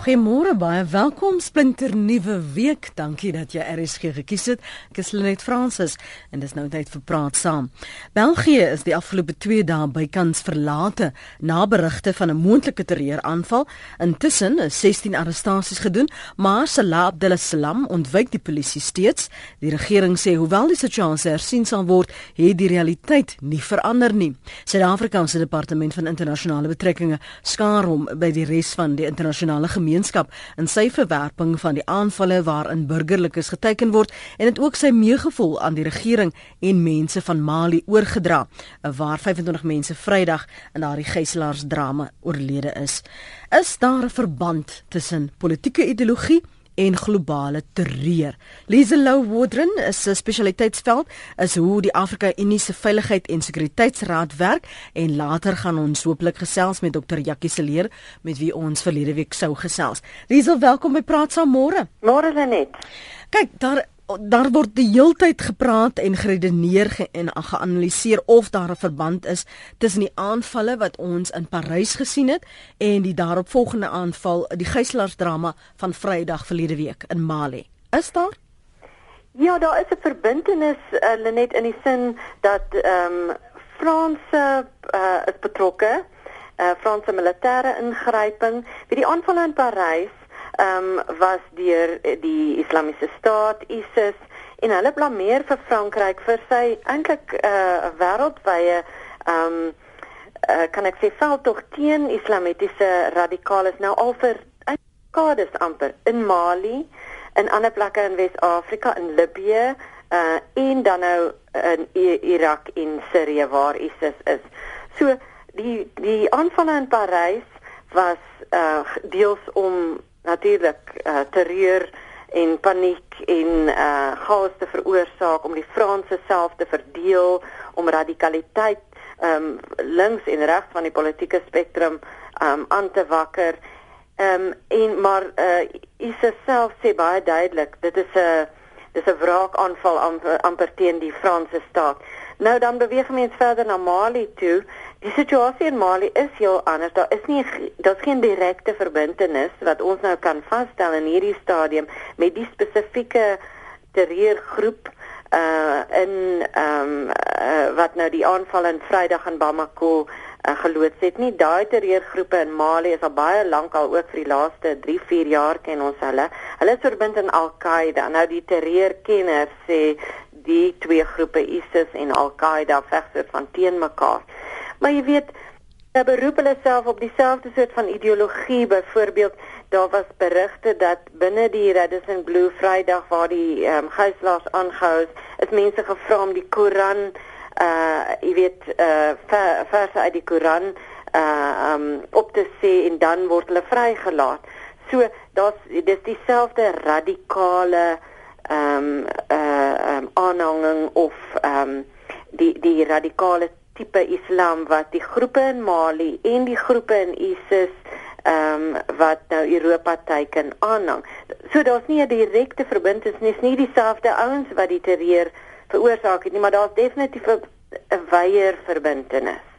Goeiemôre baie welkom splinter nuwe week. Dankie dat jy RSG gekies het. Ek is Lenet Fransis en dis nou tyd vir praat saam. België is die afgelope 2 dae bykans verlate na berigte van 'n moontlike terreuraanval. Intussen is 16 arrestasies gedoen, maar Salah Abdeslam ontwyk die polisie steeds. Die regering sê hoewel die situasie hersien sal word, het die realiteit nie verander nie. Suid-Afrika se departement van internasionale betrekkinge skaar hom by die res van die internasionale gemeenskap in sy verwerping van die aanvalle waarin burgerlikes geteken word en dit ook sy meegevoel aan die regering en mense van Mali oorgedra waar 25 mense Vrydag in daardie gijslaarsdrama oorlede is. Is daar 'n verband tussen politieke ideologie en globale terreur. Liselou Wodren is 'n spesialiteitsveld is hoe die Afrika Unie se veiligheid en sekuriteitsraad werk en later gaan ons hooplik gesels met Dr. Jackie Seleer met wie ons verlede week sou gesels. Lisel, welkom by Praat saam môre. Môre Lenet. Kyk, daar daar word die heeltyd gepraat en geredeneer ge en geanaliseer of daar 'n verband is tussen die aanvalle wat ons in Parys gesien het en die daaropvolgende aanval, die gijslaarsdrama van Vrydag verlede week in Mali. Is daar? Ja, daar is 'n verbintenis uh, Lenet in die sin dat ehm um, Franse uh, is betrokke, uh, Franse militêre ingryping, wie die aanvalle in Parys ehm um, was deur die Islamiese Staat ISIS en hulle blameer vir Frankryk vir sy eintlik 'n uh, wêreldwye ehm um, uh, kan ek sê veldtog teen islamitiese radikales nou al vir kades amper in Mali en ander plekke in Wes-Afrika in Libië uh en dan nou in Irak en Sirië waar ISIS is. So die die aanvalle in Parys was uh deels om natuurlik uh, terreur en paniek en uh chaos te veroorsaak om die Franse self te verdeel om radikaliteit um links en regs van die politieke spektrum um aan te wakker. Um en maar uh ISIS self sê baie duidelik dit is 'n dis 'n wraakaanval amper, amper teen die Franse staat. Nou dan beweeg mense verder na Mali toe. Die situasie in Mali is heel anders. Daar is nie daar's geen direkte verbintenis wat ons nou kan vasstel in hierdie stadium met die spesifieke terreurgroep uh in ehm um, uh, wat nou die aanval in Vrydag in Bamako uh, geloods het. Nie daai terreurgroepe in Mali is al baie lank al ook vir die laaste 3, 4 jaar ken ons hulle. Hulle is verbind aan Al-Qaeda. Nou die terreurkenners sê die twee groepe ISIS en Al-Qaeda veg so van teen mekaar. Maar jy weet, hulle beroep hulle self op dieselfde soort van ideologie. Byvoorbeeld, daar was berigte dat binne die Radisson Blue Vrydag waar die ehm um, gijslaers aangehou is, is mense gevra om die Koran uh jy weet uh verse uit die Koran uh um op te sê en dan word hulle vrygelaat. So daar's dis dieselfde radikale ehm um, uh um, aanhanging of ehm um, die die radikale tipe islam wat die groepe in Mali en die groepe in ISIS ehm um, wat nou Europa teiken aanhang. So daar's nie 'n direkte verbintenis nie, nie dieselfde ouens wat die terreur veroorsaak het nie, maar daar's definitief 'n wyeer verbintenis.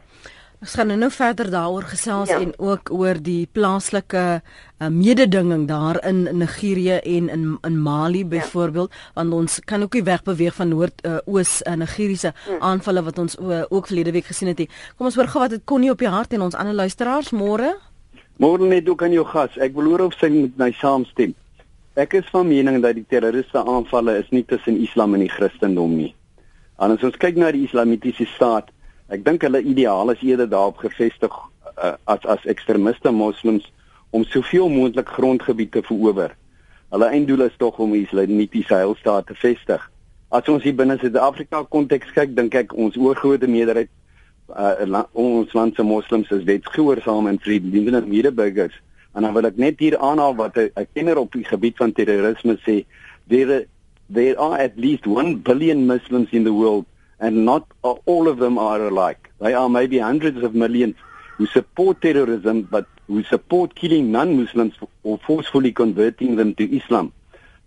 Ons gaan nou verder daaroor gesels ja. en ook oor die plaaslike uh, mededinging daar in Nigerië en in in Mali ja. byvoorbeeld ja. want ons kan ook nie wegbeweeg van noord uh, oos uh, Nigeriese hm. aanvalle wat ons uh, ook verlede week gesien het nie. Kom ons hoor gou wat dit kon nie op die hart en ons ander luisteraars môre. Môre net ook aan jou gas. Ek wil hoor of sy met my saamstem. Ek is van mening dat die terroriste aanvalle is nie tussen Islam en die Christendom nie. En as ons kyk na die Islamitiese staat Ek dink hulle ideaal is eerder daarop gefestig uh, as as ekstremiste moslems om soveel moontlik grondgebied te verower. Hulle einddoel is tog om islamitiese heilstaat te vestig. As ons hier binne Suid-Afrika konteks kyk, dink ek ons oorgrootste meerderheid uh, la, ons land se moslems is wetsgehoorsaam en vriendelike medeburgers. En dan wil ek net hier aanhaal wat 'n kenner op die gebied van terrorisme sê, there there are at least 1 billion muslims in the world and not all of them are alike. They are maybe hundreds of millions who support terrorism but who support killing non-Muslims or forcefully converting them to Islam.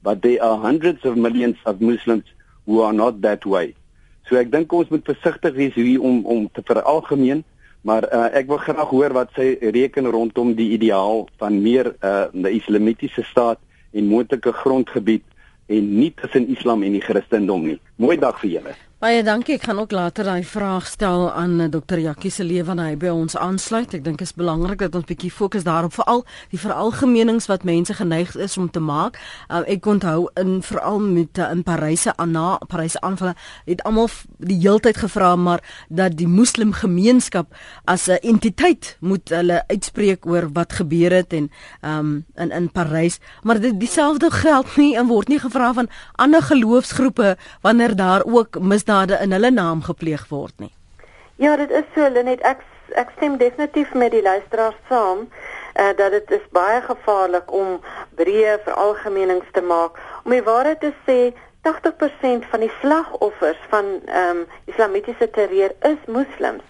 But there are hundreds of millions of Muslims who are not that way. So ek dink ons moet versigtig wees hier om om te veralgemeen, Maar uh, ek wil graag hoor wat sy reken rondom die ideaal van meer uh, 'n islamitiese staat en moontlike grondgebied en nie tussen Islam en die Christendom nie. Mooi dag vir julle. Baie dankie. Ek gaan ook later daai vraag stel aan eh, Dr. Jakkie se lewe wanneer hy by ons aansluit. Ek dink dit is belangrik dat ons bietjie fokus daarop veral die veralgemenings wat mense geneig is om te maak. Uh, ek onthou in veral met uh, in Paryse na Paryse aanvalle het almal die heeltyd gevra maar dat die moslim gemeenskap as 'n entiteit moet hulle uitspreek oor wat gebeur het en um, in in Parys, maar dit dieselfde geld nie en word nie gevra van ander geloofsgroepe wanneer daar ook mis misdade in hulle naam gepleeg word nie. Ja, dit is so, Lenet. Ek ek stem definitief met die luisteraars saam uh, dat dit is baie gevaarlik om breë veralgemenings te maak. Om die waarheid te sê, 80% van die slagoffers van ehm um, islamitiese terreur is moslems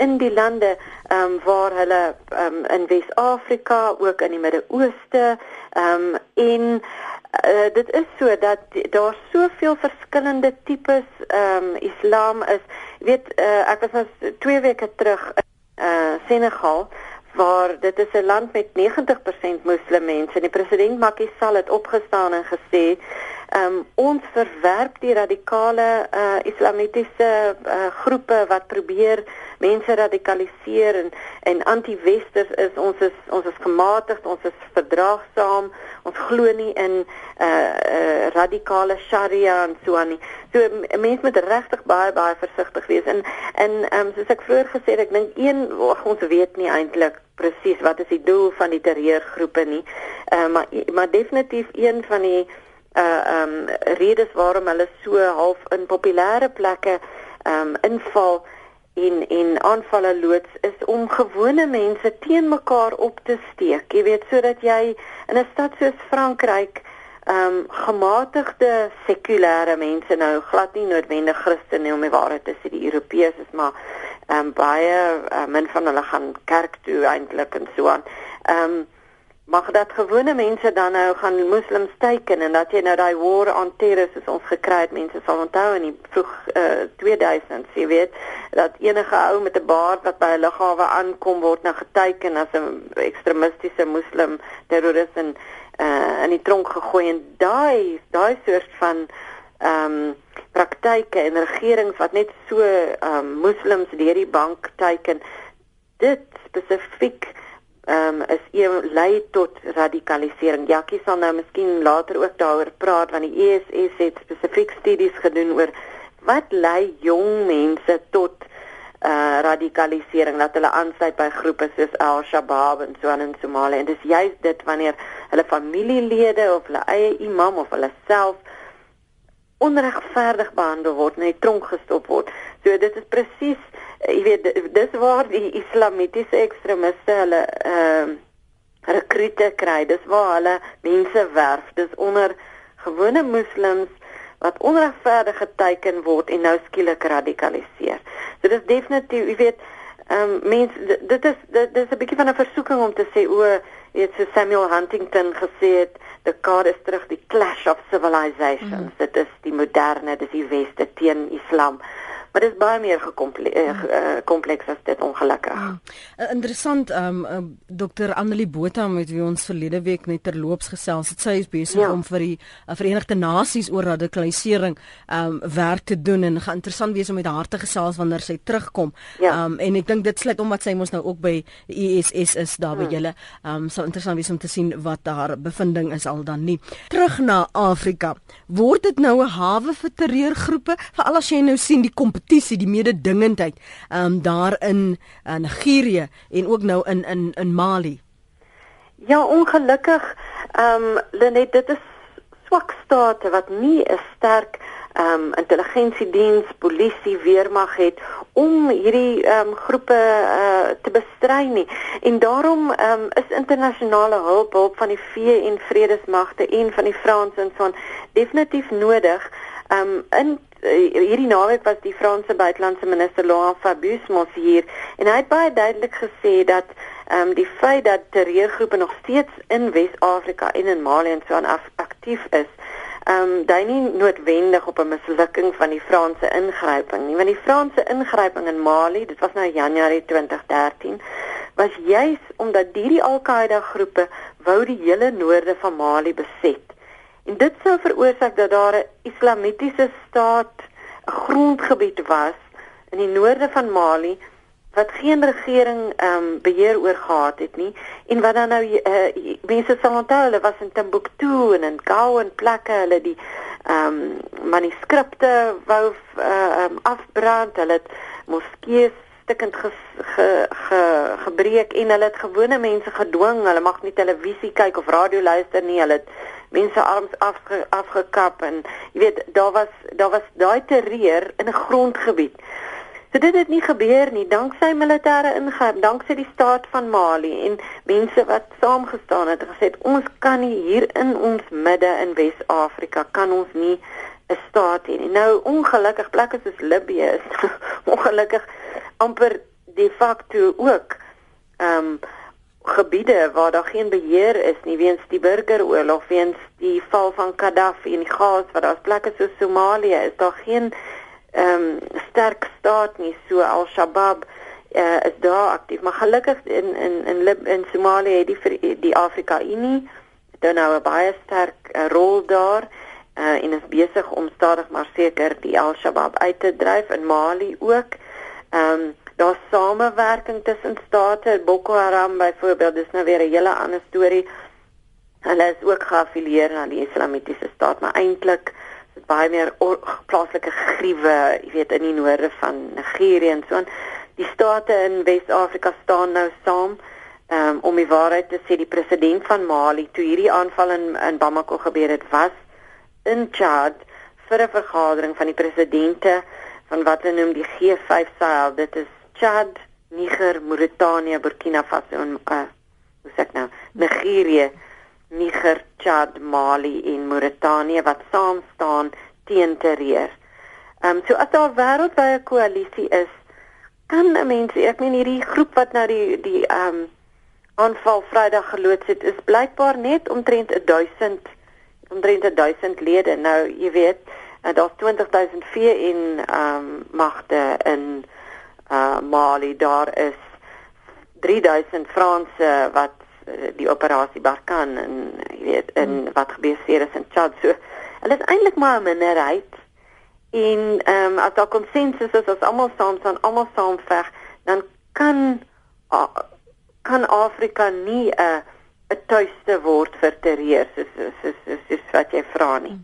in die lande ehm um, waar hulle ehm um, in Wes-Afrika, ook in die Midde-Ooste, ehm um, en Uh, dit is so dat daar soveel verskillende tipes ehm um, Islam is. Jy weet, uh, ek was nou 2 weke terug in uh, Senegal waar dit is 'n land met 90% moslim mense en die president Macky Sall het opgestaan en gesê um, ons verwerp die radikale uh, islamitiese uh, groepe wat probeer mense radikaliseer en en anti-westers is. Ons is ons is gematigd ons is verdraagsaam. Ons glo nie in uh, uh, radikale sharia en so aan nie. So mense moet regtig baie baie versigtig wees. En en um, soos ek vroeër gesê het ek dink een ons weet nie eintlik presies wat is die doel van die terreurgroepe nie. Uh, maar maar definitief een van die uh um redes waarom hulle so half in populêre plekke um inval en en aanvalle loods is om gewone mense teen mekaar op te steek. Jy weet sodat jy in 'n stad soos Frankryk um gematigde sekulêre mense nou glad nie noodwendig Christene om die waarheid te sê die Europeërs is maar um baie uh, min van hulle gaan kerk toe eintlik en so aan. Um mag dat gewone mense dan nou gaan moslems teiken en dat jy nou daai war on terror soos ons gekry het mense sal onthou in die vroeg uh, 2000s jy weet dat enige ou met 'n baard wat by 'n lughawe aankom word nou geteiken as 'n ekstremistiese moslim terrorist en uh, in die tronk gegooi en daai daai soort van ehm um, praktyke en regerings wat net so ehm um, moslems deur die bank teiken dit spesifiek ehm um, is een lei tot radikalisering. Jackie sal nou miskien later ook daaroor praat want die ESS het spesifiek studies gedoen oor wat lei jong mense tot uh radikalisering dat hulle aansluit by groepe soos Al-Shabaab en so aan in Somalië en dis juist dit wanneer hulle familielede of hulle eie imam of hulle self onregverdig behandel word in die tronk gestop word. So dit is presies Eh, jy weet dis waar die islamitiese ekstremiste hulle ehm uh, rekrute kry. Dis waar hulle mense werf. Dis onder gewone moslems wat onregverdig geteken word en nou skielik radikaliseer. So dis definitief jy weet ehm um, mense dit is dit, dit is 'n bietjie van 'n versoeking om te sê o weet so Samuel Huntington gesê het the card is terug die clash of civilizations mm. dit is die moderne dis die weste teen islam maar dit is baie meer gekompleks uh, as dit ongelukkig. Hmm. Uh, interessant um uh, Dr Annelie Botha met wie ons verlede week net terloops gesels het. Sy is besig ja. om vir die uh, Verenigde Nasies oor radikalisering um werk te doen en gaan interessant wees om met haar te gesels wanneer sy terugkom. Ja. Um en ek dink dit sluit omdat sy mos nou ook by die ESS is daar by hmm. julle. Um sal interessant wees om te sien wat haar bevinding is al dan nie. Terug na Afrika. Word dit nou 'n hawe vir terreurgroepe? Veral as jy nou sien die kompetisie, die mededingendheid, ehm um, daar in uh, Nigerië en ook nou in in in Mali. Ja, ongelukkig ehm um, Lenet, dit is swak state wat nie 'n sterk ehm um, intelligensiediens, polisie, weermag het om hierdie ehm um, groepe uh, te bestry nie. En daarom ehm um, is internasionale hulp, hulp van die VN vredesmagte en van die Franse en so aan definitief nodig. Ehm um, in hierdie naweek was die Franse buitelandse minister Laurent Fabius mos hier en hy het baie duidelik gesê dat ehm um, die feit dat terreurgroepe nog steeds in Wes-Afrika en in Mali en so aan aktief is ehm um, dui nie noodwendig op 'n mislukking van die Franse ingryping nie, want die Franse ingryping in Mali, dit was nou Januarie 2013, was juis omdat hierdie Al-Qaeda groepe wou die hele noorde van Mali beset. En dit sou veroorsaak dat daar 'n islamitiese staat, grondgebied was in die noorde van Mali wat geen regering ehm um, beheer oor gehad het nie en wat dan nou uh, mense sal onthou hulle was in Timbuktu en in Gao en plekke hulle die ehm um, manuskripte wou uh, um, afbrand hulle het moskeeë stukkend ge, ge, ge, gebreek en hulle het gewone mense gedwing. Hulle mag nie televisie kyk of radio luister nie. Hulle het mense arms afge, afgekap en jy weet daar was daar was daai terreur in 'n grondgebied. So dit het nie gebeur nie. Danksy militêre ingryp, danksy die staat van Mali en mense wat saamgestaan het en gesê ons kan nie hier in ons midde in Wes-Afrika kan ons nie 'n staat hê nie. Nou ongelukkig plekke soos Libië is ongelukkig amper de facto ook ehm um, gebiede waar daar geen beheer is nie weens die burgeroorlog, weens die val van Gaddafi en die chaos wat daar's plekke soos Somalië is daar geen ehm um, sterk staat nie so Al-Shabaab uh, is daar aktief maar gelukkig in in in Lib in Somalië het die die Afrika Unie dan nou 'n baie sterk uh, rol daar uh, en is besig om stadig maar seker die Al-Shabaab uit te dryf in Mali ook ehm um, daar samewerking tussen state Boko Haram byvoorbeeld dis nou weer 'n hele ander storie hulle is ook geaffilieer aan die Islamitiese staat maar eintlik baie meer plaaslike gruwe, jy weet in die noorde van Nigerië en so aan. Die state in Wes-Afrika staan nou saam um, om die waarheid te sê die president van Mali toe hierdie aanval in in Bamako gebeur het was in Chad vir 'n vergadering van die presidente van wat hulle noem die G5 Sahel. Dit is Chad, Niger, Mauritanië, Burkina Faso en uh, hoe sê ek nou? Nigerië. Niger, Chad, Mali en Mauritanië wat saam staan teen terreur. Ehm um, so as daar wêreldwye koalisie is, kan 'n mens, ek meen hierdie groep wat nou die die ehm um, aanval Vrydag geloods het, is blykbaar net omtrent 1000 omtrent 1000 lede. Nou, jy weet, uh, daar's 20000 VN ehm um, magte in uh Mali, daar is 3000 Franse wat Eh, die operasie Barkan en jy weet in hmm. wat gebeur seer is in Chad. So hulle is eintlik maar 'n minderheid. En ehm um, as daar konsensus is as almal saam staan almal saam veg dan kan kan Afrika nie 'n 'n tuiste word vir terreur soos soos soos, soos wat jy vra nie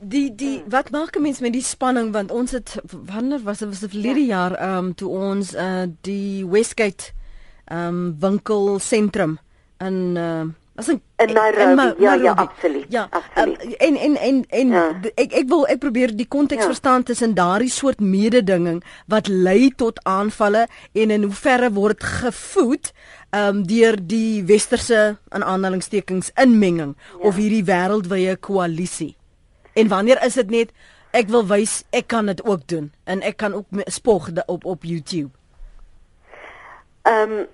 Die die hmm. wat maak 'n mens met die spanning want ons het wanneer was dit was dit verlede ja. jaar ehm um, toe ons uh die Westgate ehm um, winkelsentrum in uh as in, in Nairobi, in Ma ja, ja absoluut ja absoluut um, en en en en ja. ek ek wil ek probeer die konteks ja. verstaan tussen daardie soort mededinging wat lei tot aanvalle en in hoeverre word gevoed um deur die westerse in aanhalingstekens inmenging ja. of hierdie wêreldwye koalisie en wanneer is dit net ek wil wys ek kan dit ook doen en ek kan ook spog op op YouTube ehm um,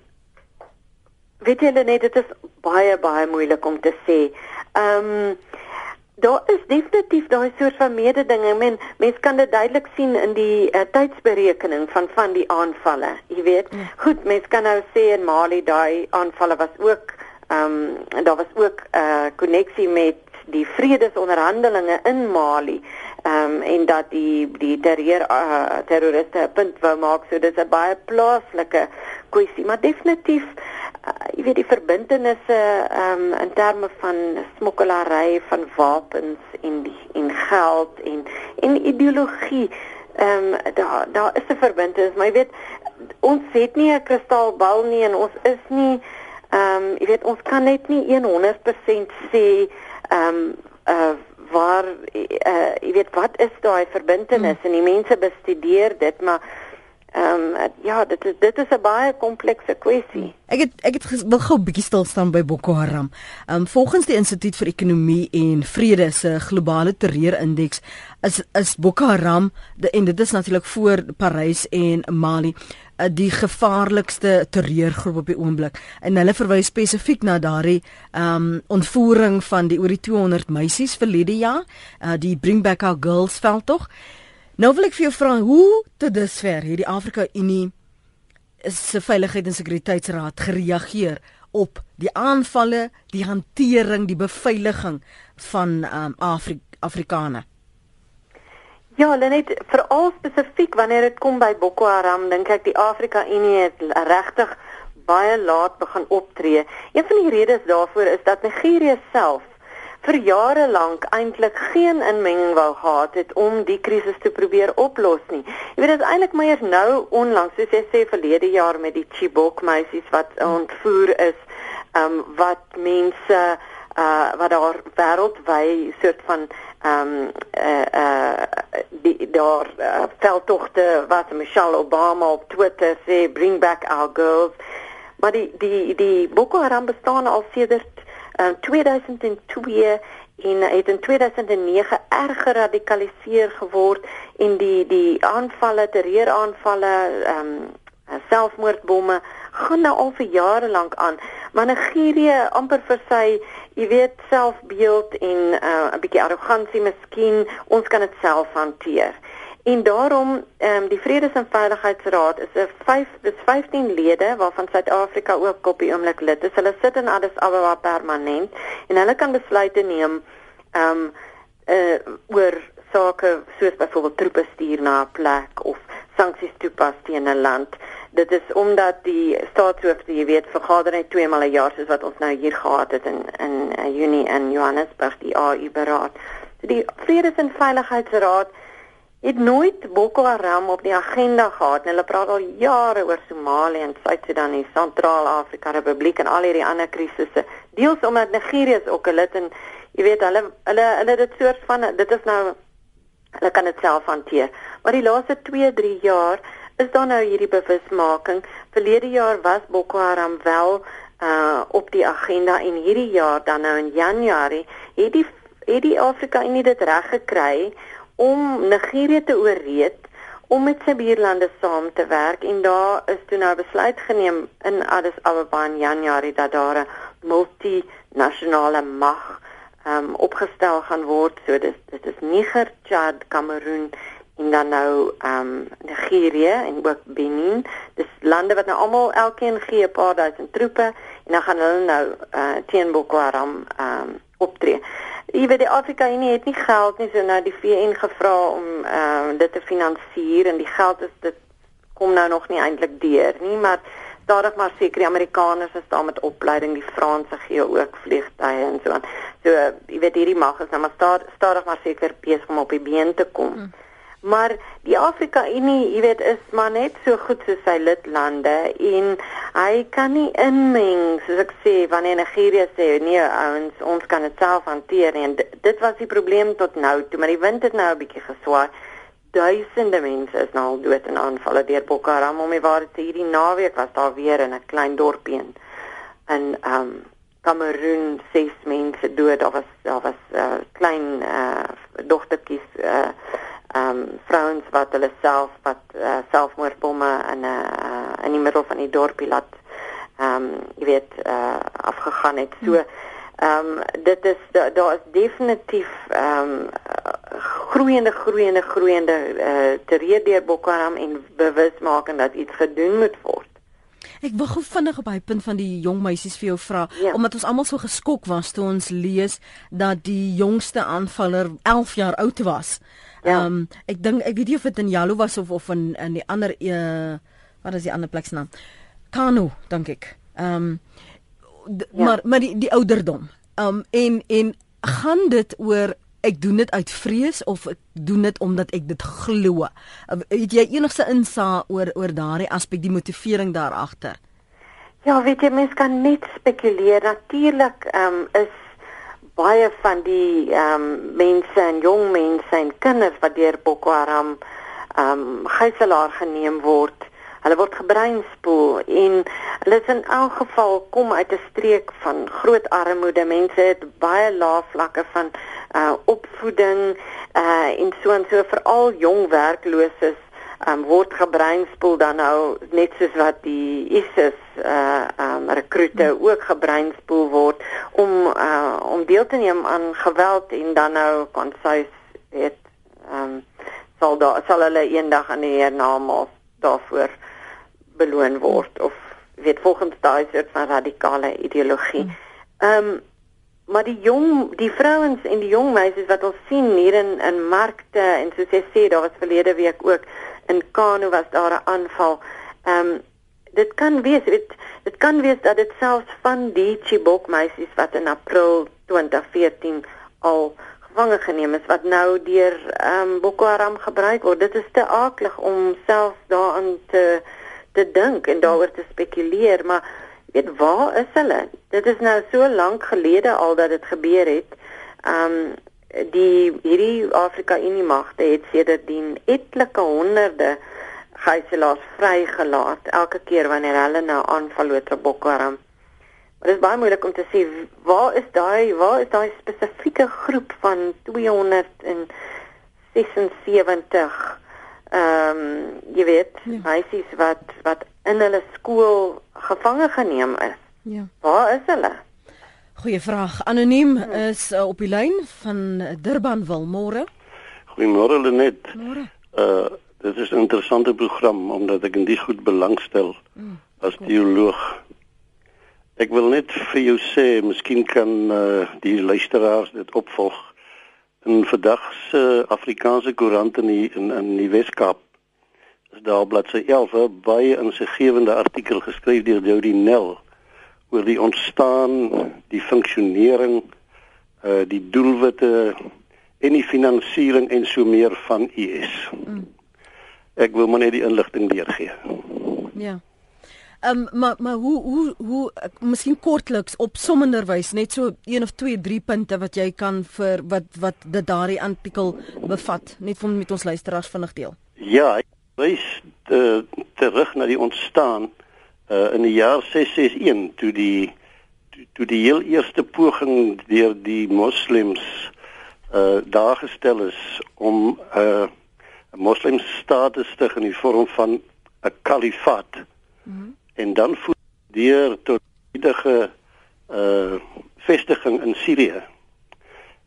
weet julle net dit is baie baie moeilik om te sê. Ehm um, daar is definitief daai soort van mededinging. Men mens kan dit duidelik sien in die uh, tydsberekening van van die aanvalle. Jy weet. Ja. Goed, mens kan nou sê in Mali daai aanvalle was ook ehm um, daar was ook 'n uh, eh, koneksie met die vredesonderhandelinge in Mali ehm um, en dat die die terreur uh, terroriste 'n punt wou maak. So dis 'n baie plaaslike kwessie maar definitief uh, jy weet die verbintenisse ehm um, in terme van smokkelary van wapens en die, en geld en en ideologie ehm um, daar daar is 'n verbintenis. Maar jy weet ons het nie 'n kristalbal nie en ons is nie ehm um, jy weet ons kan net nie 100% sê ehm um, uh waar uh, jy weet wat is daai verbintenis hmm. en die mense bestudeer dit maar Ehm um, ja, dit is dit is 'n baie komplekse kwessie. Ek het ek het wil gou 'n bietjie stil staan by Boko Haram. Ehm um, volgens die Instituut vir Ekonomie en Vrede se globale terreurindeks is is Boko Haram de, en dit is natuurlik voor Parys en Mali die gevaarlikste terreurgroep op die oomblik en hulle verwys spesifiek na daardie um ontvoering van die oor die 200 meisies verlede jaar uh, die bring back our girls veldtog nou wil ek vir jou vra hoe tot dusver hierdie Afrika Unie se veiligheid en sekuriteitsraad gereageer op die aanvalle, die hantering, die beveiliging van um, Afri Afrikaners. Ja, net veral spesifiek wanneer dit kom by Boko Haram, dink ek die Afrika Unie het regtig baie laat begin optree. Een van die redes daarvoor is dat Nigerië self vir jare lank eintlik geen inmenging wou gehad het om die krisis te probeer oplos nie. Jy weet dit is eintlik maar nou onlangs, soos jy sê verlede jaar met die Chibok meisies wat ontvoer is, ehm um, wat mense uh wat daar wêreldwyd soort van ehm um, eh uh, uh, die daar uh, veldtogte wat Michelle Obama op Twitter sê bring back our girls. Maar die die die Boko Haram bestaan al sedert uh, 2002 en het in 2009 erg geradikaliseer geword en die die aanvalle terreuraanvalle ehm um, selfmoordbomme gaan nou al vir jare lank aan. Maar Nigerië amper vir sy jy weet selfbeeld en 'n uh, bietjie arrogansie miskien ons kan dit self hanteer. En daarom ehm um, die Vredes- en Veiligheidsraad is 'n 5 dis 15 lede waarvan Suid-Afrika ook op die oomblik lid is. Hulle sit in Addis Ababa permanent en hulle kan besluite neem ehm um, uh oor sake soos byvoorbeeld troepe stuur na 'n plek of sanksies toepas teen 'n land dit is omdat die staatshoofde, jy weet, vergader net twee maal 'n jaar soos wat ons nou hier gehad het in in uh, Junie in Johannesburg die AU beraad. So die Vredes- en Veiligheidsraad het nooit Boko Haram op die agenda gehad. Hulle praat al jare oor Somalië en Suid-Sudan en Sentraal-Afrika Republiek en al hierdie ander krisisse. Deels omdat Nigerië ook 'n lid en jy weet hulle hulle hulle dit soort van dit is nou hulle kan dit self hanteer. Maar die laaste 2, 3 jaar is daar nou hierdie bewusmaking. Verlede jaar was Boko Haram wel uh op die agenda en hierdie jaar dan nou in Januarie het die het die Afrika Unie dit reg gekry om Nigerië te ooreed om met sy buurlande saam te werk en daar is toe nou besluit geneem in Addis Ababa in Januarie dat daar 'n multinasjonale mag um opgestel gaan word. So dis dit is Niger, Chad, Kameroen en dan nou ehm um, Nigerië en ook Benin. Dis lande wat nou almal elkeen gee 'n paar duisend troepe en dan gaan hulle nou uh, teen Boko Haram ehm um, optree. Jy weet die Afrika Unie het nie geld nie so nou die VN gevra om ehm uh, dit te finansier en die geld is dit kom nou nog nie eintlik deur nie, maar stadig maar seker die Amerikaners is daar met opleiding, die Franse gee ook vliegtye en so aan. So jy weet hierdie mag is nou maar stadig maar seker besig om op die been te kom. Hmm. Maar die Afrika Unie, jy weet, is maar net so goed soos sy lidlande en hy kan nie inmeng, soos ek sê, wanneer Nigerië sê nee, ouens, ons kan dit self hanteer en dit was die probleem tot nou toe, maar die wind het nou 'n bietjie geswaai. Duisende mense is nou al dood in aanvalle deur Boko Haram. Om die waarheid te hierdie naweek was daar weer in 'n klein dorpie in in um Kameroen ses mense dood. Daar was daar was uh, klein uh dogtertjies uh ehm um, vrouens wat hulle self wat uh, selfmoordbomme in 'n uh, in die middel van die dorpie laat ehm um, jy weet uh, afgegaan het. So ehm um, dit is daar da is definitief ehm um, groeiende groeiende groeiende uh, terreer deur Boko Haram en bewusmaking dat iets gedoen moet word. Ek wil gou vinnig op hy punt van die jong meisies vir jou vra ja. omdat ons almal so geskok was toe ons lees dat die jongste aanvaller 11 jaar oud was. Ja. Ehm um, ek dink ek weet nie of dit in Jalo was of of in in die ander uh, wat is die ander plek se naam? Kano dink ek. Ehm um, ja. maar maar die die ouderdom. Ehm um, en en gaan dit oor ek doen dit uit vrees of ek doen dit omdat ek dit glo. Het jy enigste insig oor oor daardie aspek die motivering daar agter? Ja, weet jy mens kan net spekuleer. Natuurlik ehm um, is baie van die ehm um, mense en jong mense en kinders wat deur Boko Haram ehm um, gijslaar geneem word. Hulle word gebreinspoel en hulle is in elk geval kom uit 'n streek van groot armoede. Mense het baie lae vlakke van uh opvoeding uh en so en so veral jong werkloses um, word gebreinspoel dan nou net soos wat die ISIS uh um rekrute ook gebreinspoel word om uh om deel te neem aan geweld en dan nou kan sy weet um sal daar sal hulle eendag aan die hiernamaals daarvoor beloon word of weet volgens daai soort van radikale ideologie. Hmm. Ehm um, maar die jong die vrouens en die jong meisies wat ons sien hier in in markte en soos jy sê daar was verlede week ook in Kano was daar 'n aanval. Ehm um, dit kan wees dit dit kan wees dat dit selfs van die Chibok meisies wat in April 2014 al gevange geneem is wat nou deur ehm um, Boko Haram gebruik word. Dit is te aaklig om selfs daaraan te te dink en daaroor te spekuleer, maar weet waar is hulle? Dit is nou so lank gelede al dat dit gebeur het. Ehm um, die hierdie Afrika Unie magte het sedertdien etlike honderde gijslaers vrygelaat elke keer wanneer hulle nou aanval oor Boko Haram. Maar dit is baie moeilik om te sê waar is daai waar is daai spesifieke groep van 276 ehm um, jy weet ja. meisies wat wat in hulle skool gevange geneem is. Ja. Waar is hulle? Goeie vraag. Anoniem is uh, op die lyn van Durban wil môre. Goeiemôre Lenet. Môre. Uh dit is 'n interessante program omdat ek in die goed belangstel hmm. as teoloog. Ek wil net vir jou sê, miskien kan uh die luisteraars dit opvolg in vandag se Afrikaanse koerant in die, in, in die Weskaap is daar bladsy 11 'n baie insiggewende artikel geskryf deur Jody Nell oor die ontstaan, die funksionering, uh die doelwitte en die finansiering en so meer van IS. Mm. Ek wil maar net die inligting deurgee. Ja. Ehm um, maar maar hoe hoe hoe miskien kortliks op sommenderwys net so een of twee drie punte wat jy kan vir wat wat dit daardie artikel bevat net om met ons luisteraars vinnig deel. Ja, wys te, terug na die ontstaan uh, in die jaar 661 toe die toe die heel eerste poging deur die moslems uh daar gestel is om 'n uh, moslimstaat te stig in die vorm van 'n kalifaat. Mm -hmm en dan voer deur tot huidige uh vestiging in Sirië.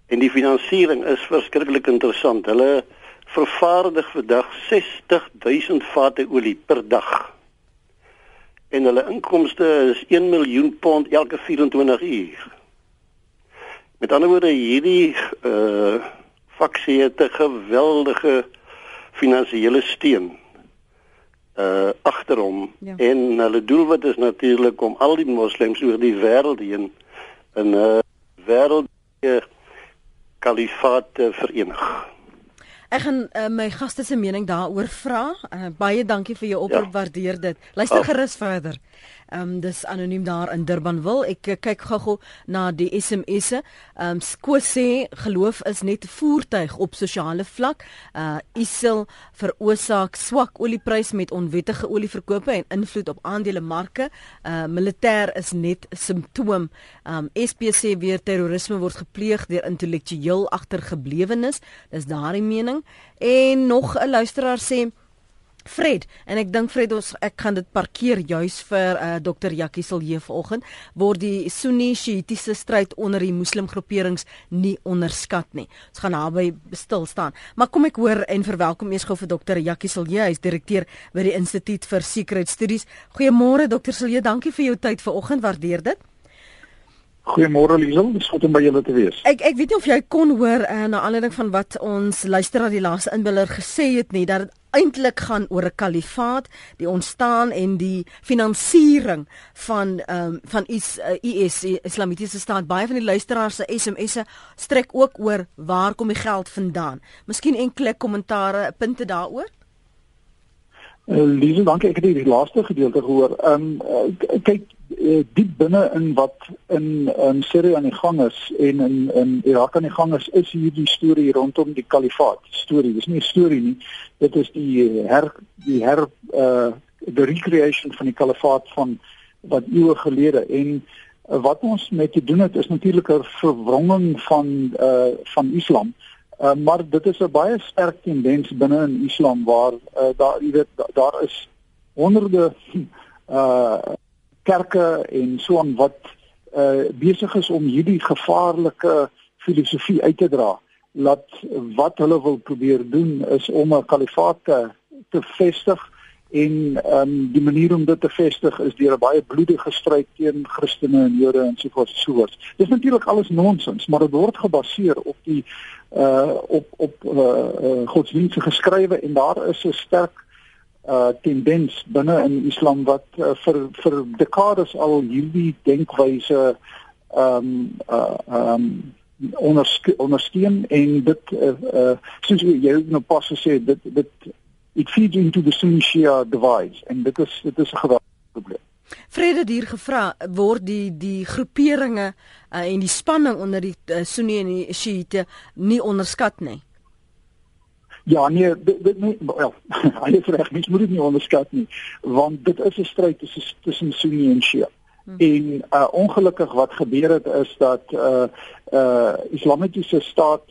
En die finansiering is verskriklik interessant. Hulle vervaardig vandag 60000 vate olie per dag. En hulle inkomste is 1 miljoen pond elke 24 uur. Met ander woorde hierdie uh faksie het 'n geweldige finansiële steun uh agter hom ja. en hulle doelwit is natuurlik om al die moslems oor die wêreld heen in 'n uh, wêreldse kalifaat te verenig. Ek gaan uh, my gaste se mening daaroor vra. Uh, baie dankie vir jou oproep, ja. waardeer dit. Luister gerus verder. Ehm um, dis anoniem daar in Durban wil. Ek uh, kyk gou-gou na die SMS'e. Ehm um, Skoos sê geloof is net voertuig op sosiale vlak. Uh ISIL veroorsaak swak oliepryse met onwettige olieverkope en invloed op aandelemarke. Uh militêr is net simptoom. Ehm um, SPC weer terrorisme word gepleeg deur intellektueel agtergeblewenes. Dis daardie mening. En nog 'n luisteraar sê Fred en ek dink Fred ons ek gaan dit parkeer juis vir uh, eh, Dr. Jakkie Silje vanoggend word die Sunni Shiitiese stryd onder die moslimgroeperings nie onderskat nie. Ons gaan naby stil staan. Maar kom ek hoor en verwelkom eers gou vir Dr. Jakkie Silje, hy is direkteur by die Instituut vir Sekuriteitsstudies. Goeiemôre Dr. Silje, dankie vir jou tyd vanoggend, waardeer dit. Goeiemôre Liesel, dis goed om by julle te wees. Ek ek weet nie of jy kon hoor uh, na aanleiding van wat ons luisteraar die laaste inbeller gesê het nie dat dit eintlik gaan oor 'n kalifaat, die ontstaan en die finansiering van ehm um, van is uh, IS Islamitiese staat. Baie van die luisteraars se SMS'e strek ook oor waar kom die geld vandaan. Miskien enkele kommentare, punte daaroor? Uh, Liesel, dankie. Ek het die laaste gedeelte gehoor. Ehm um, uh, kyk diep binne in wat in in Sirië aan die gang is en in in Irak aan die gang is is hierdie storie rondom die kalifaat. Storie dis nie 'n storie nie. Dit is die her die her uh the recreation van die kalifaat van wat eeue gelede en wat ons met te doen het is natuurlik 'n verwronging van uh van Islam. Uh, maar dit is 'n baie sterk tendens binne in Islam waar uh, daar jy weet daar is honderde uh kerke en so aan wat uh besig is om hierdie gevaarlike filosofie uit te dra. Laat wat hulle wil probeer doen is om 'n kalifaat te, te vestig en um, die manier om dit te vestig is deur 'n baie bloedige stryd teen Christene en Jode en so voort so. Dis natuurlik alles nonsens, maar dit word gebaseer op die uh op op uh, uh godsdienstige geskrywe en daar is 'n sterk uh tendens binne in Islam wat uh, vir vir dekades al hierdie denkwyse ehm um, uh ehm um, ondersteun en dit uh, uh soos jy nou pas gesê dit dit it feeds into the Sunni Shia divide en dit is dit is 'n geweldige probleem. Vrede hier gevra word die die groeperinge uh, en die spanning onder die uh, Sunni en die Shiite nie onderskat nie. Ja nee, dit dit nie wel. Hy is reg, mens moet dit nie onderskat nie, want dit is 'n stryd tussen tussen Sunni en Shia. Hmm. En uh, ongelukkig wat gebeur het is dat uh uh Islamitiese staat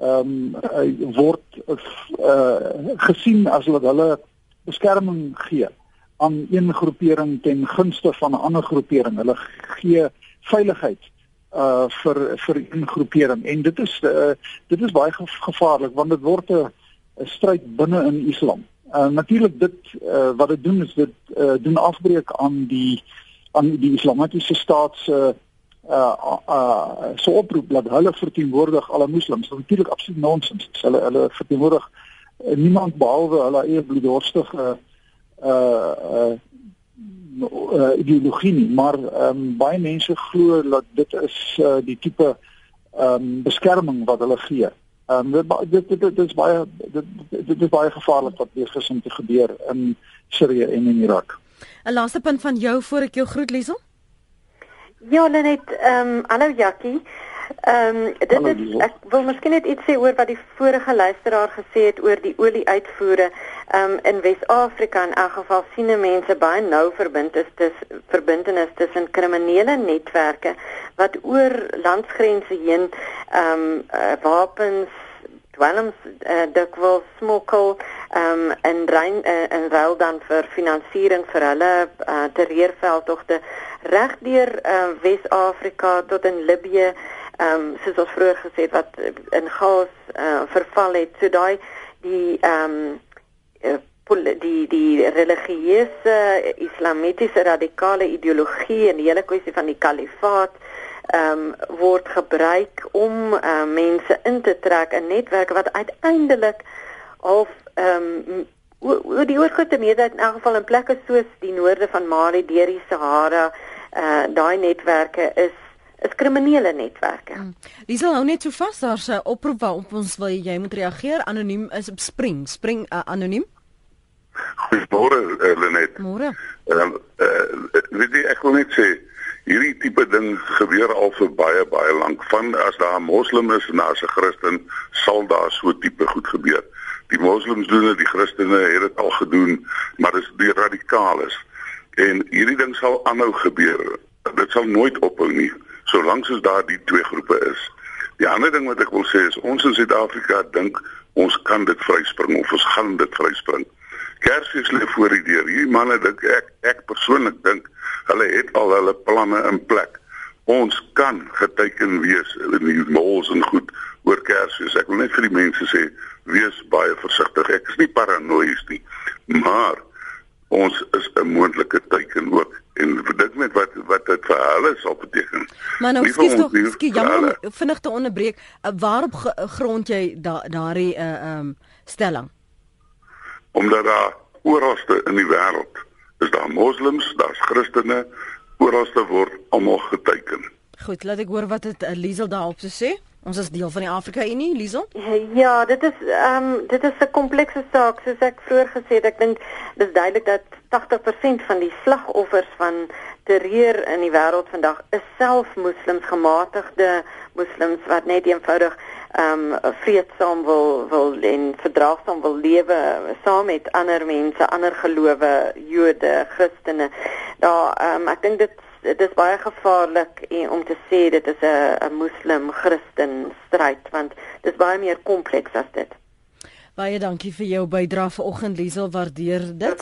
ehm um, word uh, gesien as wat hulle beskerming gee aan een groepering ten gunste van 'n ander groepering. Hulle gee veiligheid uh vir vir 'n groepering en dit is uh, dit is baie gevaarlik want dit word 'n stryd binne in Islam. Uh natuurlik dit uh, wat dit doen is dit uh, doen afbreek aan die aan die islamitiese staat se uh, uh uh so oproep dat hulle verteenwoordig alle moslems. Dit is natuurlik absoluut nonsens. Hulle hulle verteenwoordig uh, niemand behalwe hulle eie bloeddorstige uh uh uh ideologie nie, maar um, baie mense glo dat dit is uh, die tipe ehm um, beskerming wat hulle gee. Ehm um, dit, dit dit dit is baie dit, dit is baie gevaarlik wat besig om te gebeur in Sirië en in Irak. 'n Laaste punt van jou voor ek jou groet Liesel. Ja, net ehm um, hallo Jackie. Ehm um, dit hallo, is ek wil miskien net iets sê oor wat die vorige luisteraar gesê het oor die olie uitvoere. Ehm um, in Wes-Afrika in elk geval sien mense baie nou verbind is dis verbintenis tussen kriminele netwerke wat oor landsgrense heen ehm um, uh, wapens dwelms uh, dikwels smokkel um, in rein uh, in ruil dan vir finansiering vir hulle uh, terreurveldtogte regdeur uh, Wes-Afrika tot in Libië ehm um, soos ons vroeër gesê het wat in gas uh, verval het. So daai die ehm um, die die religieuse islamitiese radikale ideologie en die hele kwessie van die kalifaat ehm um, word gebruik om uh, mense in te trek in netwerke wat uiteindelik of ehm um, oor die oorgrote meerderheid in elk geval in plekke soos die noorde van Mali, deur die Sahara, uh daai netwerke is is kriminele netwerke. Hmm. Dis al net so vas daar's 'n oproep waarop ons wil jy moet reageer anoniem is op spring, spring uh, anoniem. Goeiemôre uh, Lenet. Môre. Ehm uh, uh, weet jy ek wil net sê hierdie tipe ding gebeur al vir baie baie lank. Van as daar 'n moslim is en as 'n Christen, sal daar so tipe goed gebeur. Die moslems doen dit, die Christene het dit al gedoen, maar dis die radikales. En hierdie ding sal aanhou gebeur. Dit sal nooit ophou nie solank as daar die twee groepe is. Die ander ding wat ek wil sê is ons in Suid-Afrika dink ons kan dit vryspring of ons gaan dit vryspring. Kersfees lê voor die deur. Hierdie manne dink ek ek persoonlik dink hulle het al hulle planne in plek. Ons kan geteken wees in die malls en goed oor Kersfees. Ek wil net vir die mense sê wees baie versigtig. Ek is nie paranoïes nie, maar ons is 'n moontlike teken ook en dink net wat wat dit vir hulle sal beteken. Maar nou skiet tog skiet jammer vinnig te onderbreek. Uh, waarop grond jy daardie uh, ehm uh, um, stelling? omdat daar oralste in die wêreld is daar moslems, daar's Christene, oralste word almal geteken. Goed, laat ek hoor wat dit uh, Liesel daarop sê. Ons is deel van die Afrika Unie, Liesel? Ja, dit is ehm um, dit is 'n komplekse saak soos ek vroeër gesê het. Ek dink dis duidelik dat 80% van die slagoffers van terreur in die wêreld vandag is self moslems, gematigde moslems wat net eenvoudig ehm um, vreedsaam wil wil en verdraagsaam wil lewe saam met ander mense, ander gelowe, Jode, Christene. Daar ehm um, ek dink dit dit is baie gevaarlik om te sê dit is 'n 'n moslim Christen stryd want dit is baie meer kompleks as dit. Baie dankie vir jou bydrae vanoggend Liesel, waardeer dit.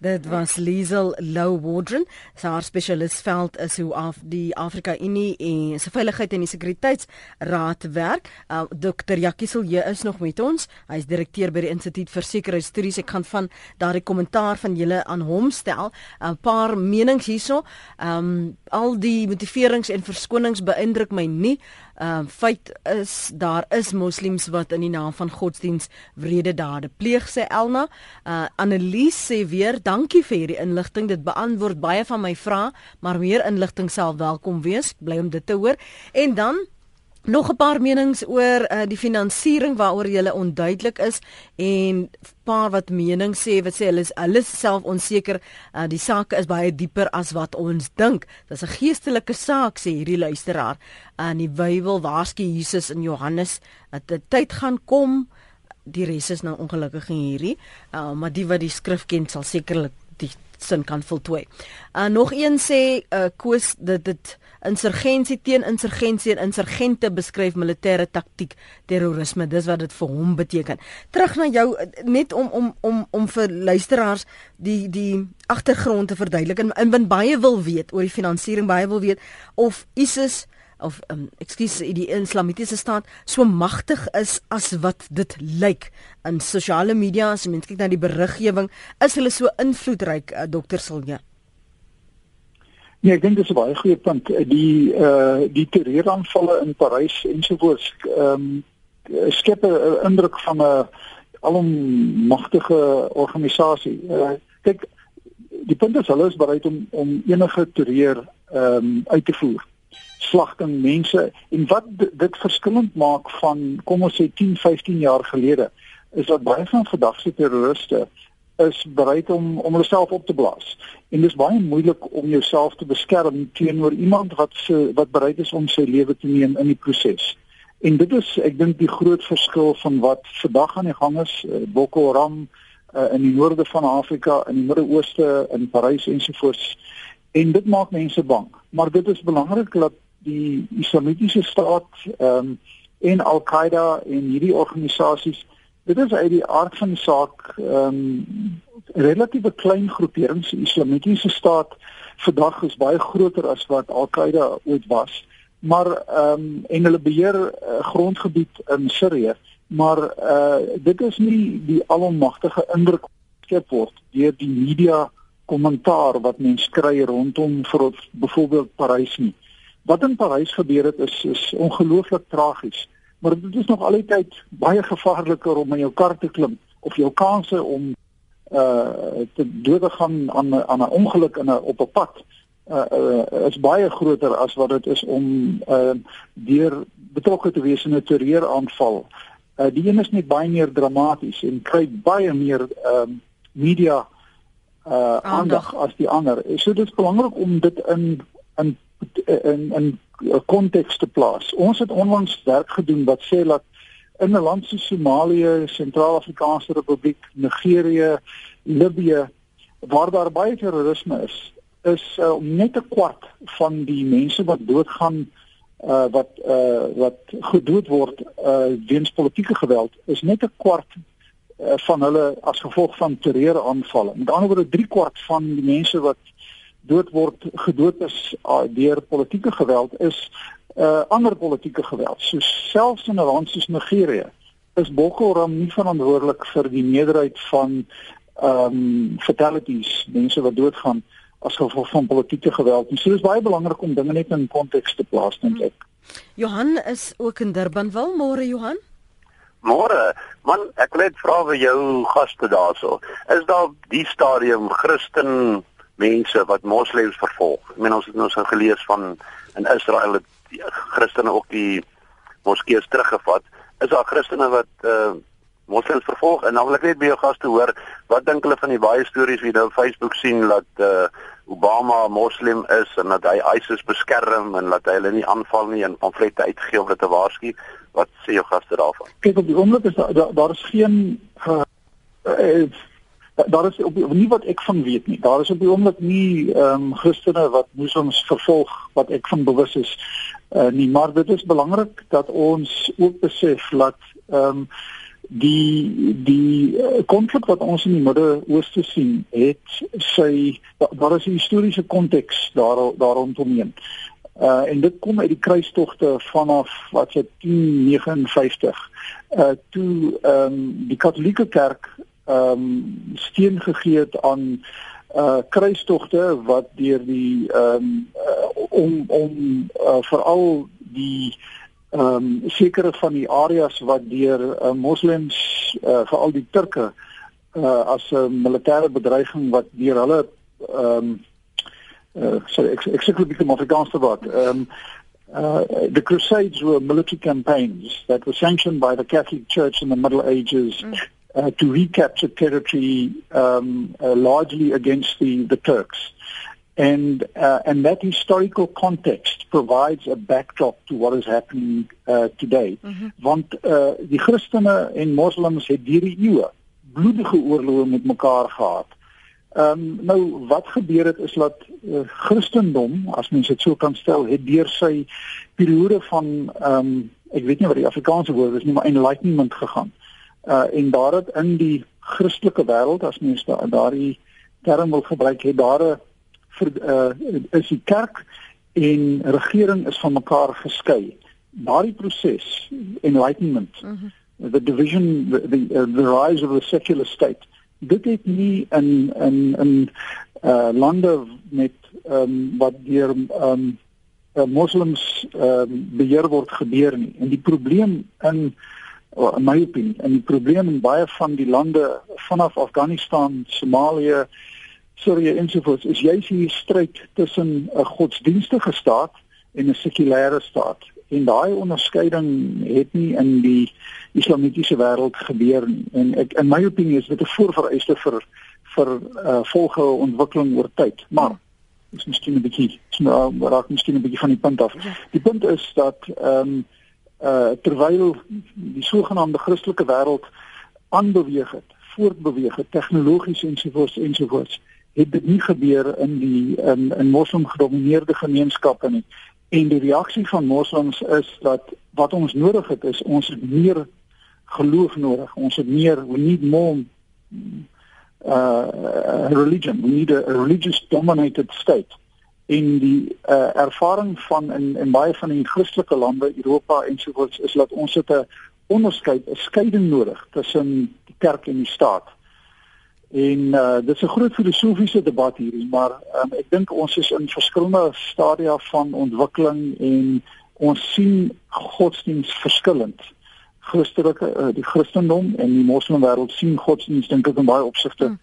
Dit was Liesel Lou Wardren. Haar spesialistveld is hoe af die Afrika Unie en se veiligheid en die sekuriteitsraad werk. Uh, Dr. Jackie Silje is nog met ons. Hy is direkteur by die Instituut vir Sekuriteitsstudies. Ek gaan van daardie kommentaar van julle aan hom stel. 'n Paar menings hierso. Ehm um, al die motiverings en verskonings beïndruk my nie. Ehm uh, feit is daar is moslems wat in die naam van godsdiens wrede dade pleeg sê Elna. Uh Annelies sê weer dankie vir hierdie inligting. Dit beantwoord baie van my vrae, maar meer inligting sal welkom wees. Bly om dit te hoor. En dan Nog 'n paar menings oor uh, die finansiering waaroor jy onduidelik is en paar wat mening sê wat sê hulle is hulle self onseker uh, die saak is baie dieper as wat ons dink. Dis 'n geestelike saak sê hierdie luisteraar. In uh, die Bybel waarsku Jesus in Johannes dat die tyd gaan kom die res is nou ongelukkig hierdie uh, maar die wat die skrif ken sal sekerlik die sin kan voltooi. Uh, nog een sê uh, koes dit dit insurgensie teen insurgensie en insurgente beskryf militêre taktik terrorisme dis wat dit vir hom beteken terug na jou net om om om om vir luisteraars die die agtergrond te verduidelik en, en baie wil weet oor die finansiering baie wil weet of ISIS of um, ekskuus die islamitiese staat so magtig is as wat dit lyk in sosiale media as mense kyk na die beriggewing is hulle so invloedryk uh, dokter Silje Nee, ek dink dit is 'n baie goeie punt. Die uh die terreuraanvalle in Parys ensovoorts ehm um, skep 'n indruk van 'n alomagtige organisasie. Uh, kyk, die punt is hulle is bereid om om enige terreur ehm um, uit te voer. Slagting mense en wat dit verskillend maak van kom ons sê 10, 15 jaar gelede is dat baie van vandag se terroriste is bereid om om homself op te blaas. En dit is baie moeilik om jouself te beskerm teenoor iemand wat se wat bereid is om sy lewe te neem in die proses. En dit is ek dink die groot verskil van wat vandag aan die gang is, uh, Boko Haram uh, in die noorde van Afrika, in die Midde-Ooste, in Parys ensovoorts. En dit maak mense bang. Maar dit is belangrik dat die Islamitiese staat ehm um, en Al-Qaeda en hierdie organisasies Dit is uit die aard van die saak ehm um, relatiewe klein groeperings. Die Islamitiese staat vandag is baie groter as wat Al-Qaeda ooit was. Maar ehm um, en hulle beheer uh, grondgebied in Sirië, maar uh dit is nie die alomagtige indruk geskep word deur die media kommentaar wat mense kry rondom vir byvoorbeeld Parys nie. Wat in Parys gebeur het is is ongelooflik tragies maar dit is nog altyd baie gevaarliker om in jou kar te klim of jou kanse om uh te dood te gaan aan aan 'n ongeluk in 'n op 'n pad uh, uh is baie groter as wat dit is om uh deur betrokke te wees in 'n terreuraanval. Uh die een is net baie meer dramaties en kry baie meer um uh, media uh aandag as die ander. So dit is belangrik om dit in in in in 'n konteks te plaas. Ons het onlangs werk gedoen wat sê dat in 'n land soos Somalië, Sentraal-Afrikaanse Republiek, Nigerië, Libië waar daar baie terrorisme is, is uh, net 'n kwart van die mense wat doodgaan uh wat uh wat gedood word uh weens politieke geweld is net 'n kwart uh, van hulle as gevolg van terreuraanvalle. Met ander woorde 3 kwart van die mense wat dood word gedood is uh, deur politieke geweld is uh, ander politieke geweld. So selfs in 'n land soos Nigerië is Boko Haram nie verantwoordelik vir die meerderheid van ehm um, fatalities, mense wat doodgaan as gevolg van politieke geweld. En so is baie belangrik om dinge net in konteks te plaas, dink ek. Johan is ook in Durban. Wel môre Johan. Môre. Man, ek wil net vra vir jou gaste daarso. Is daar die stadium Christen mense wat moslems vervolg. Ek meen ons het so gelees van in Israel het Christene ook die moskeeë teruggevat. Is daar Christene wat uh moslems vervolg? En dan wil ek net by jou gaste hoor, wat dink hulle van die baie stories wie nou op Facebook sien dat uh Obama 'n moslim is en dat hy ISIS beskerm en dat hy hulle nie aanval nie en pamflette uitgegee om hulle te waarsku. Wat sê jou gaste daarvan? Kyk op die oomblik is daar daar is geen uh, uh, daar is op nie wat ek van weet nie. Daar is op die oomblik nie ehm um, Christene wat moslems vervolg wat ek van bewus is uh, nie, maar dit is belangrik dat ons ook besef dat ehm um, die die eh, konflik wat ons in die Midde-Ooste sien, het sy daar is 'n historiese konteks daar daar rondom. Uh en dit kom uit die kruistogte vanaf wat se 1059 uh toe ehm um, die Katolieke Kerk ehm um, steun gegee het aan uh kruistogte wat deur die ehm um, om om uh, veral die ehm um, sekere van die areas wat deur uh, moslems uh, veral die turke uh, as 'n militêre bedreiging wat deur hulle ehm um, uh, sorry ek ek sê dit met Afrikaans te wat ehm um, uh, the crusades were military campaigns that were sanctioned by the catholic church in the middle ages mm. Uh, to recapture territory um, uh, largely against the the turks and uh, and that historical context provides a backdrop to what is happening uh, today mm-hmm. want uh, die Christene en moslems het deur die eeue bloedige oorloë met mekaar gehad. Ehm um, nou wat gebeur het is dat uh, Christendom as mens dit so kan stel het deur sy periode van ehm um, ek weet nie wat die Afrikaanse woord is nie maar enlightenment gegaan. Uh en daar het in die Christelike wêreld as mens daardie term wil gebruik het daar 'n uh, is die kerk en regering is van mekaar geskei. Daardie proses enlightenment mm -hmm. the division the, the, uh, the rise of the secular state dit het nie in in in uh, lande met um, wat deur um, uh, moslems um, beheer word gebeur nie. En die probleem in in my opinie en die probleem in baie van die lande vanaf Afghanistan, Somalië, Sirië ensovoorts is juis hier stryd tussen 'n godsdienstige staat en 'n sekulêre staat. En daai onderskeiding het nie in die islamitiese wêreld gebeur nie. En ek in my opinie is dit 'n voorvereiste vir vir uh, volgehoue ontwikkeling oor tyd. Maar is miskien 'n bietjie nou raak miskien 'n bietjie van die punt af. Die punt is dat ehm um, uh terwyl die sogenaamde Christelike wêreld aanbeweeg het, voortbeweeg het tegnologies ensovoorts ensovoorts het dit nie gebeur in die in in moslim gedomeineerde gemeenskappe nie. En die reaksie van moslems is dat wat ons nodig het is ons het meer geloof nodig. Ons het meer we need more uh religion. We need a, a religious dominated state. In die uh, ervaring van in in baie van die Christelike lande, Europa ensovoorts is dat ons het 'n onderskeid, 'n skeiding nodig tussen die kerk en die staat. En uh dit is 'n groot filosofiese debat hierdie, maar um, ek dink ons is in verskillende stadia van ontwikkeling en ons sien godsdiens verskillend. Christelike uh, die Christendom en die moslimwêreld sien godsdiens dink ek in baie opsigte hmm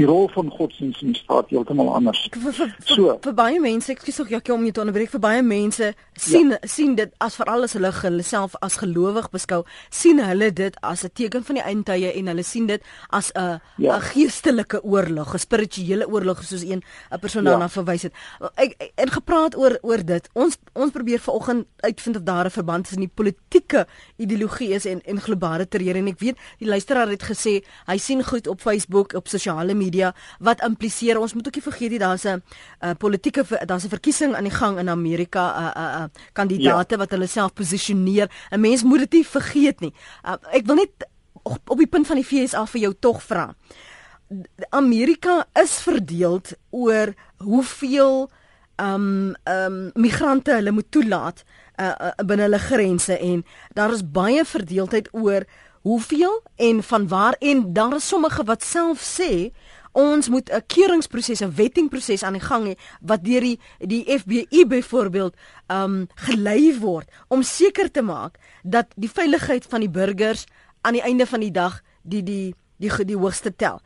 die rol van godsdienst in die staat heeltemal anders. Vir, vir, so vir, vir baie mense, ek skuis ook Jackie om jou te onderbreek, vir baie mense sien ja. sien dit as veral as hulle hulle self as gelowig beskou, sien hulle dit as 'n teken van die eindtye en hulle sien dit as 'n 'n ja. geestelike oorlog, 'n spirituele oorlog soos een 'n persoon daarna ja. verwys het. Ek en gepraat oor oor dit. Ons ons probeer vanoggend uitvind of daar 'n verband tussen die politieke ideologie is en en globale terreur en ek weet die luisteraar het gesê hy sien goed op Facebook, op sosiale media media wat impliseer ons moet ook nie vergeet nie daar's 'n uh, politieke daar's 'n verkiesing aan die gang in Amerika 'n uh, 'n uh, uh, kandidate ja. wat hulle self posisioneer. 'n Mens moet dit nie vergeet nie. Uh, ek wil net op, op die punt van die FSA vir jou tog vra. Amerika is verdeeld oor hoeveel ehm um, ehm um, migrante hulle moet toelaat uh, uh, binne hulle grense en daar is baie verdeeldheid oor hoeveel en van waar en daar is sommige wat self sê ons moet 'n keuringsproses, 'n wettingproses aan die gang hê wat deur die die FBI byvoorbeeld um gelei word om seker te maak dat die veiligheid van die burgers aan die einde van die dag die die die die, die hoogste tel.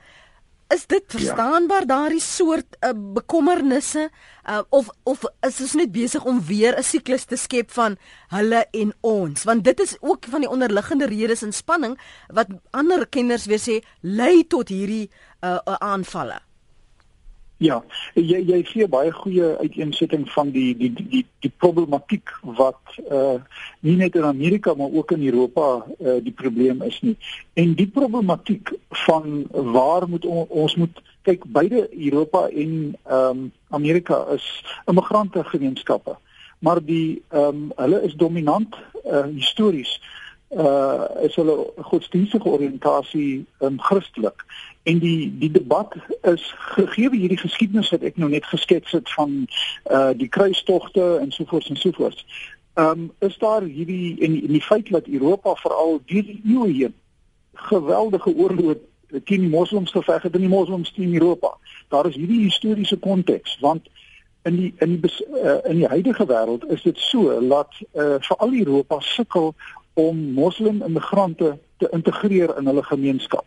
Is dit ja. verstaanbaar ja. daardie soort uh, bekommernisse uh, of of is ons net besig om weer 'n siklus te skep van hulle en ons want dit is ook van die onderliggende redes in spanning wat ander kenners weer sê lei tot hierdie uh, uh, aanvalle. Ja, jy jy sien baie goeie uiteensetting van die die die die, die problematiek wat uh nie net in Amerika maar ook in Europa uh die probleem is nie. En die problematiek van waar moet on, ons moet kyk beide Europa en ehm um, Amerika is immigrante gemeenskappe. Maar die ehm um, hulle is dominant uh histories uh is hulle godsdienstige oriëntasie um, Christelik en die die debat is gegee hierdie geskiedenis wat ek nou net geskets het van uh die kruistogte en sovoorts en sovoorts. Ehm um, is daar hierdie en, en die feit dat Europa veral deur die eeue heen geweldige oorlog teen die moslems geveg het in die moslems teen Europa. Daar is hierdie historiese konteks want in die in die uh, in die huidige wêreld is dit so dat uh, veral Europa sukkel om moslim immigrante te integreer in hulle gemeenskap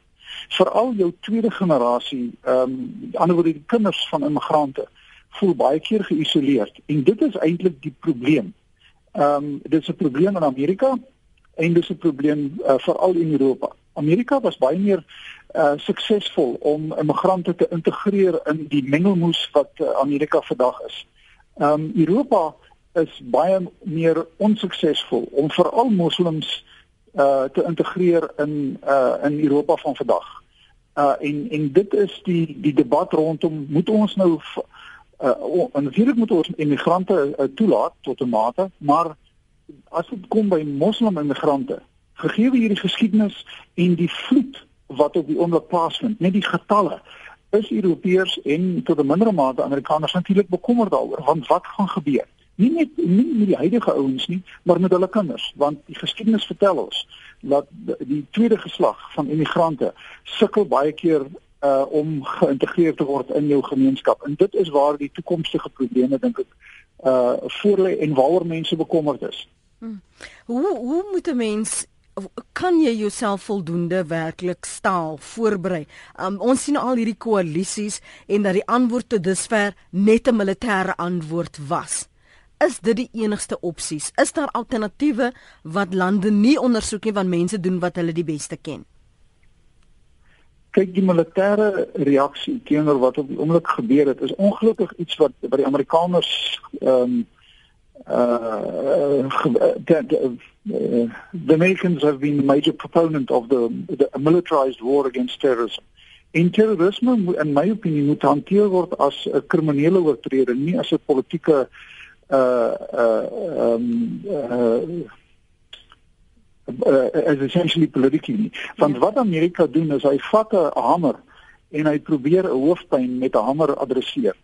veral jou tweede generasie, ehm um, ander woorde die kinders van immigrante voel baie keer geïsoleerd en dit is eintlik die probleem. Ehm um, dit is 'n probleem in Amerika en dit is 'n probleem uh, veral in Europa. Amerika was baie meer uh suksesvol om immigrante te integreer in die mengelmoes wat uh, Amerika vandag is. Ehm um, Europa is baie meer onsuksesvol om veral moslems uh te integreer in uh in Europa van vandag. Uh en en dit is die die debat rondom moet ons nou uh en natuurlik moet ons immigrante uh, toelaat tot 'n mate, maar as dit kom by moslim immigrante, gegee hierdie geskiedenis en die vloed wat op die oomblik plaasvind, net die getalle is Europeërs en tot 'n mindere mate Amerikaners natuurlik bekommerd daaroor want wat gaan gebeur? Nie net nie met die huidige ouens nie, maar met hulle kinders, want die geskiedenis vertel ons dat die tweede geslag van immigrante sukkel baie keer uh om geïntegreer te word in jou gemeenskap. En dit is waar die toekomstige probleme dink ek uh voor lê en waaroor mense bekommerd is. Hmm. Hoe hoe moet 'n mens kan jy jouself voldoende werklik staal voorberei. Um, ons sien al hierdie koalisies en dat die antwoord tot dusver net 'n militêre antwoord was is dit die enigste opsies? Is daar alternatiewe wat lande nie ondersoek nie want mense doen wat hulle die beste ken? Kyk, die militêre reaksie teenoor wat op die oomblik gebeur het, is ongelukkig iets wat by die Amerikaners ehm um, uh the, the, the Americans have been a major proponent of the, the militarized war against terrorism. En terrorisme in my opinie moet hanteer word as 'n kriminele oortreding, nie as 'n politieke uh uh um uh, uh as essentially politically want ja. wat Amerika doen is hy vat 'n hamer en hy probeer 'n hoofpyn met 'n hamer adresseer.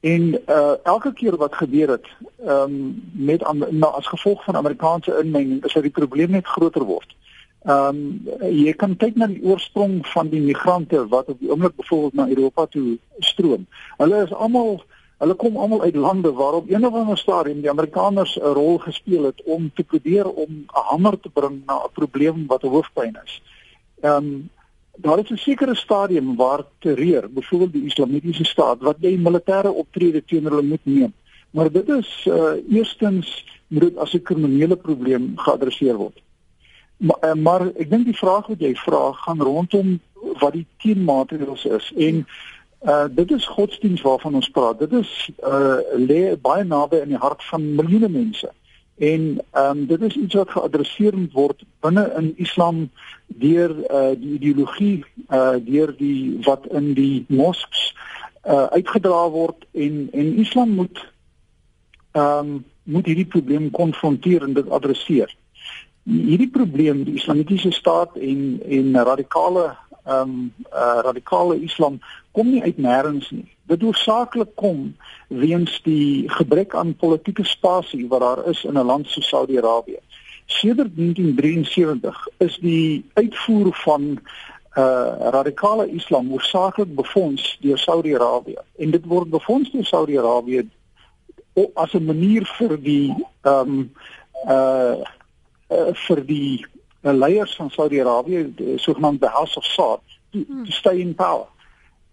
En uh elke keer wat gebeur het um met nou as gevolg van Amerikaanse inmenging is dat die probleem net groter word. Um jy kan kyk na die oorsprong van die migrante wat op die oomblik byvoorbeeld na Europa toe stroom. Hulle is almal Hulle kom almal uit lande waarop een of ander stadium die Amerikaners 'n rol gespeel het om te probeer om 'n hamer te bring na 'n probleem wat 'n hoofpyn is. Ehm um, daar is 'n sekere stadium waar terreur, byvoorbeeld die Islamitiese staat, wat jy militêre optrede teenoor hulle moet neem. Maar dit is uh eerstens moet dit as 'n kriminele probleem geadresseer word. Maar, uh, maar ek dink die vraag wat jy vra gaan rondom wat die teenmaatreëls is en Uh dit is godsdiens waarvan ons praat. Dit is uh lê baie naby aan die hart van miljoene mense. En ehm um, dit is iets wat geadresseer moet word binne in Islam deur uh die ideologie uh deur die wat in die mosks uh uitgedra word en en Islam moet ehm um, moet hierdie probleem konfronteer en dit adresseer. Hierdie probleem die islamitiese staat en en radikale ehm um, uh, radikale islam kom nie uit nêrens nie. Dit hoofsaaklik kom weens die gebrek aan politieke spasie wat daar is in 'n land soos Saudi-Arabië. Sedert 1973 is die uitvoer van uh radikale islam hoofsaaklik befonds deur Saudi-Arabië en dit word befonds deur Saudi-Arabië as 'n manier vir die ehm um, uh, uh vir die uh, leiers van Saudi-Arabië, sogenaamde House of Saud, to, to stay in power.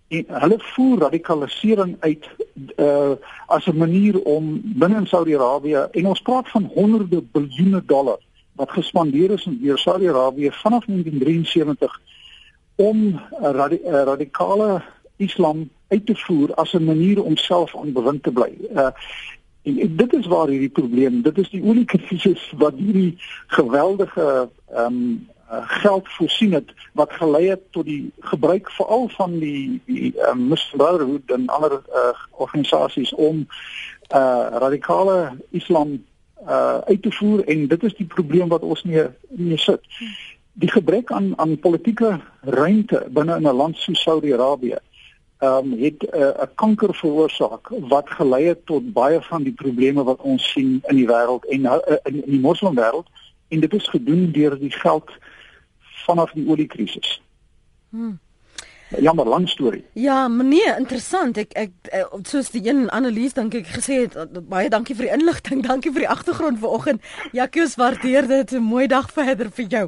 En hulle voer radikalisering uit uh as 'n manier om binne in Saudi-Arabië en ons praat van honderde biljoene dollar wat gespandeer is in Saudi-Arabië vanaf 1973 om radi radikale islam uit te voer as 'n manier om self aan bewind te bly. Uh en, en dit is waar hierdie probleem, dit is die oliekrisis wat hierdie geweldige ehm um, geld voorsien het wat gelei het tot die gebruik veral van die die uh, Muslim Brotherhood en ander uh, organisasies om uh radikale islam uh uit te voer en dit is die probleem wat ons mee mee sit. Die gebrek aan aan politieke ruimte binne in 'n land soos Saudi-Arabië ehm um, het 'n uh, kanker veroorsaak wat gelei het tot baie van die probleme wat ons sien in die wêreld en uh, in, in die moslimwêreld en dit is gedoen deur die geld vanaf die oliekrisis. Hmm jammer lang storie. Ja, meneer, interessant. Ek ek eh, soos die een analise dink ek gesê het eh, baie dankie vir die inligting. Dankie vir die agtergrond vanoggend. Jakies waardeer dit. 'n Mooi dag verder vir jou.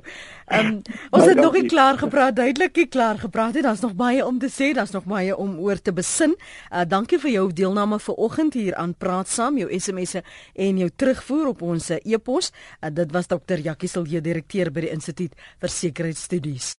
Ehm um, ons het nog nie klaar gepraat, duidelik nie klaar gepraat nie. Daar's nog baie om te sê, daar's nog baie om oor te besin. Uh dankie vir jou deelname vanoggend hier aan Praat Saam, jou SMS'e en jou terugvoer op ons e-pos. Uh, dit was Dr. Jakie Silje, direkteur by die Instituut vir Sekuriteitsstudies.